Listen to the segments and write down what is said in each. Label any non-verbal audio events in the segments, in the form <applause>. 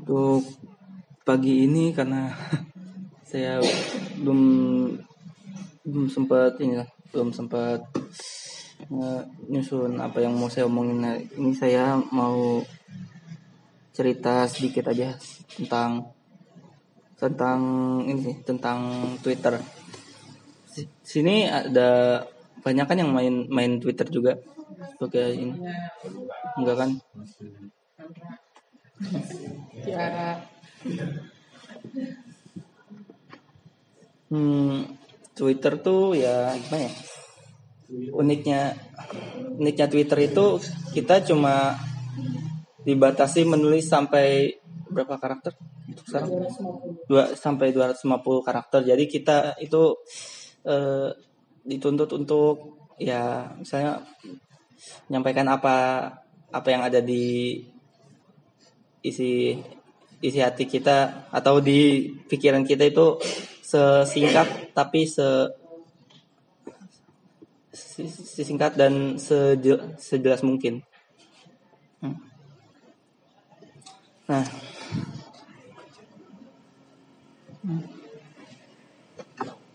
Untuk pagi ini karena <laughs> saya belum belum sempat ini belum sempat eh, nyusun apa yang mau saya omongin ini. Saya mau cerita sedikit aja tentang tentang ini sih tentang Twitter. Sini ada banyak kan yang main main Twitter juga sebagai ini enggak kan Tiara Hmm, Twitter tuh ya gimana ya? Uniknya uniknya Twitter itu kita cuma dibatasi menulis sampai berapa karakter? Untuk sekarang? 250 Dua, sampai 250 karakter. Jadi kita itu eh, dituntut untuk ya misalnya menyampaikan apa apa yang ada di isi isi hati kita atau di pikiran kita itu sesingkat tapi se se- sesingkat dan seje- sejelas mungkin. Hmm. Nah,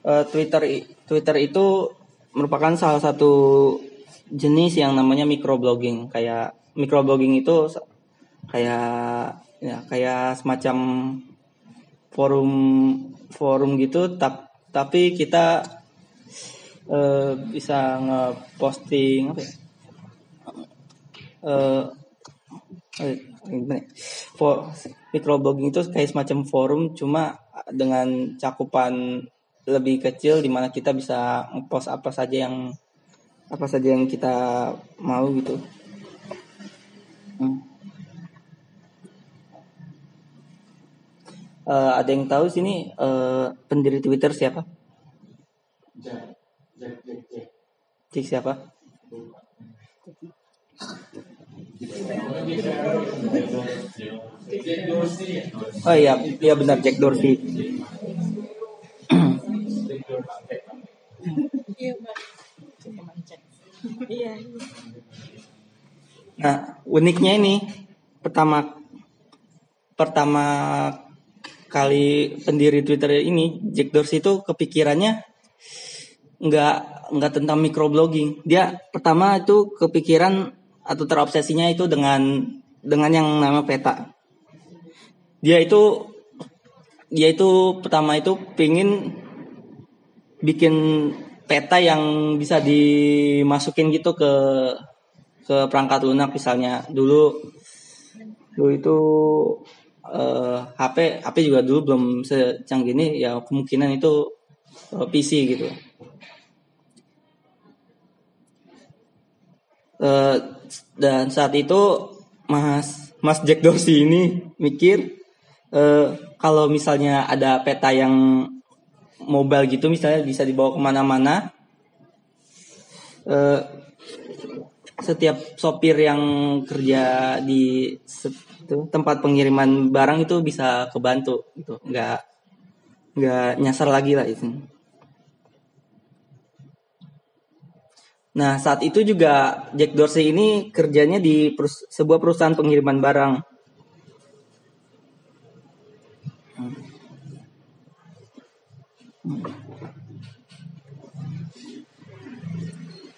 Eh, Twitter Twitter itu merupakan salah satu jenis yang namanya microblogging. Kayak microblogging itu kayak ya kayak semacam forum forum gitu tap, tapi kita eh, bisa ngeposting apa ya? Eh, eh, gimana ya? For, microblogging itu kayak semacam forum cuma dengan cakupan lebih kecil di mana kita bisa ngepost apa saja yang apa saja yang kita mau gitu. Hmm. Eh, ada yang tahu sini eh, pendiri Twitter siapa? Cik siapa? Oh iya, iya benar Jack Dorsey. Iya. Nah, uniknya ini pertama pertama kali pendiri Twitter ini Jack Dorsey itu kepikirannya nggak nggak tentang microblogging. Dia pertama itu kepikiran atau terobsesinya itu dengan dengan yang nama peta. Dia itu dia itu pertama itu pingin bikin peta yang bisa dimasukin gitu ke ke perangkat lunak. Misalnya dulu dulu itu eh, HP HP juga dulu belum secanggih ini. Ya kemungkinan itu eh, PC gitu. Eh, dan saat itu Mas Mas Jack Dorsey ini mikir eh, kalau misalnya ada peta yang mobile gitu misalnya bisa dibawa ke mana-mana. Eh, setiap sopir yang kerja di tempat pengiriman barang itu bisa kebantu gitu. Nggak nggak nyasar lagi lah itu. Nah saat itu juga Jack Dorsey ini kerjanya di perus- sebuah perusahaan pengiriman barang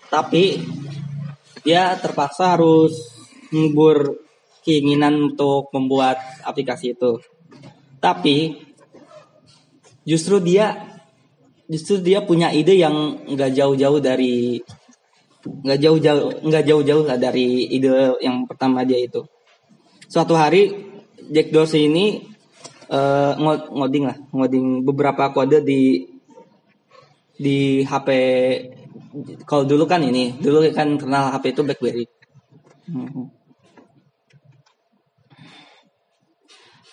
tapi dia terpaksa harus ngubur keinginan untuk membuat aplikasi itu. Tapi justru dia justru dia punya ide yang nggak jauh-jauh dari nggak jauh-jauh nggak jauh-jauh lah dari ide yang pertama dia itu. Suatu hari Jack Dorsey ini eh, ngo- ngoding lah, ngoding beberapa kode di di HP kalau dulu kan ini dulu kan kenal HP itu BlackBerry. Mhm.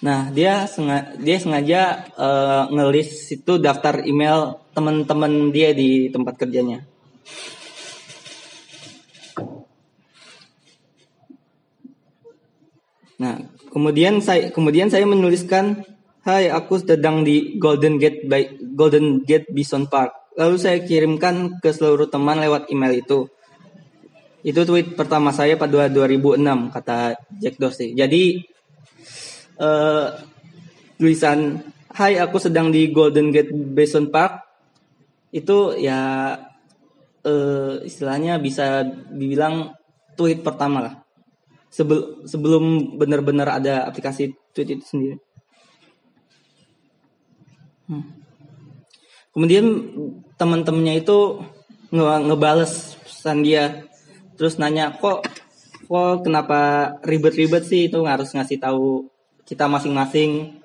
Nah dia sengaja dia sengaja eh, ngelis itu daftar email teman-teman dia di tempat kerjanya. Nah kemudian saya kemudian saya menuliskan Hai aku sedang di Golden Gate by Golden Gate Bison Park. Lalu saya kirimkan ke seluruh teman lewat email itu. Itu tweet pertama saya pada 2006 kata Jack Dorsey. Jadi eh, tulisan Hai aku sedang di Golden Gate Basin Park itu ya eh, istilahnya bisa dibilang tweet pertama lah sebelum sebelum benar-benar ada aplikasi tweet itu sendiri. Hmm. Kemudian teman-temannya itu nge ngebales pesan dia, terus nanya kok kok kenapa ribet-ribet sih itu harus ngasih tahu kita masing-masing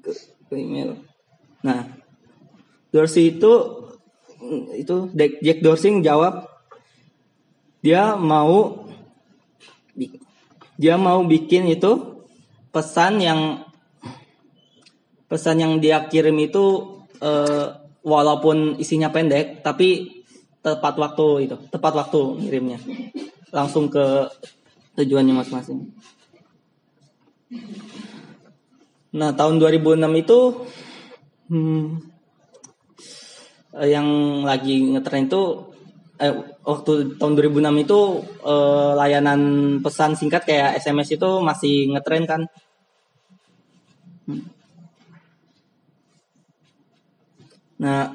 ke, ke email. Nah, Dorsey itu itu Jack Dorsey jawab dia mau dia mau bikin itu pesan yang pesan yang dia kirim itu uh, walaupun isinya pendek tapi tepat waktu itu tepat waktu ngirimnya langsung ke tujuannya masing-masing. Nah tahun 2006 itu hmm, yang lagi ngetren itu eh, waktu tahun 2006 itu eh, layanan pesan singkat kayak SMS itu masih ngetren kan. Nah,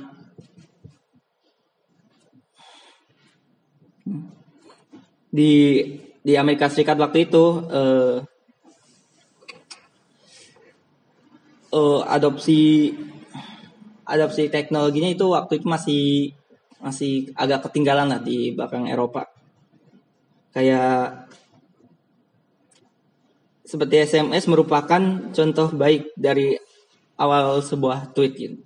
di di Amerika Serikat waktu itu eh, eh, adopsi adopsi teknologinya itu waktu itu masih masih agak ketinggalan lah di belakang Eropa. Kayak seperti SMS merupakan contoh baik dari awal sebuah tweet gitu.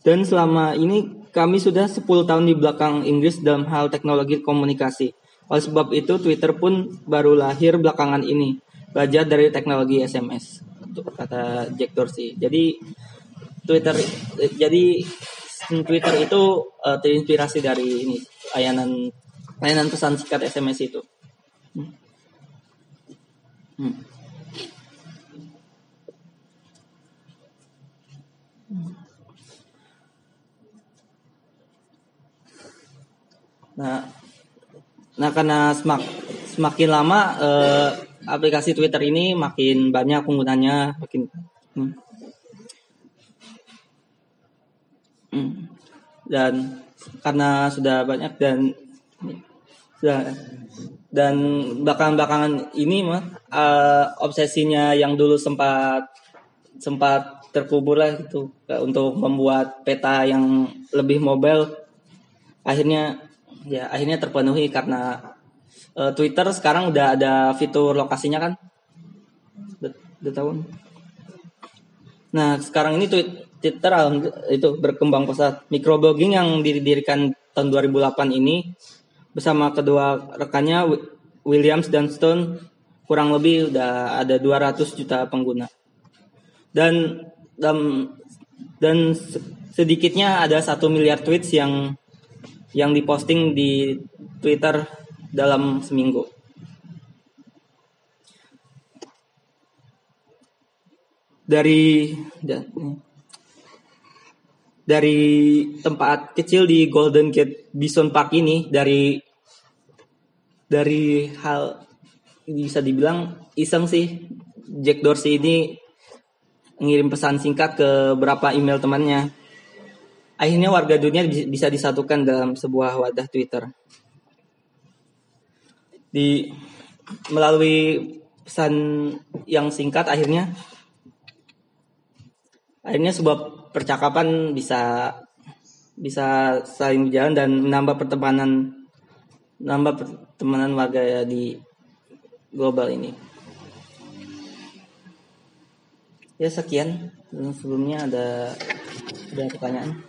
Dan selama ini kami sudah 10 tahun di belakang Inggris dalam hal teknologi komunikasi. Oleh sebab itu Twitter pun baru lahir belakangan ini. Belajar dari teknologi SMS. Kata Jack Dorsey. Jadi Twitter jadi Twitter itu uh, terinspirasi dari ini layanan layanan pesan singkat SMS itu. Hmm. Hmm. Nah, nah karena semak, semakin lama uh, aplikasi Twitter ini makin banyak penggunanya, makin hmm. Hmm. Dan karena sudah banyak dan sudah dan belakangan-belakangan ini mah uh, obsesinya yang dulu sempat sempat terkubur lah gitu. Untuk membuat peta yang lebih mobile akhirnya ya akhirnya terpenuhi karena uh, Twitter sekarang udah ada fitur lokasinya kan? Udah tahun nah sekarang ini tweet Twitter itu berkembang pesat. Microblogging yang didirikan tahun 2008 ini bersama kedua rekannya Williams dan Stone kurang lebih udah ada 200 juta pengguna. Dan dan, dan sedikitnya ada satu miliar tweets yang yang diposting di Twitter dalam seminggu. Dari dari tempat kecil di Golden Gate Bison Park ini dari dari hal bisa dibilang iseng sih Jack Dorsey ini ngirim pesan singkat ke beberapa email temannya. Akhirnya warga dunia bisa disatukan dalam sebuah wadah Twitter. Di melalui pesan yang singkat akhirnya akhirnya sebuah percakapan bisa bisa saling berjalan dan menambah pertemanan menambah pertemanan warga ya di global ini. Ya sekian sebelumnya ada ada pertanyaan.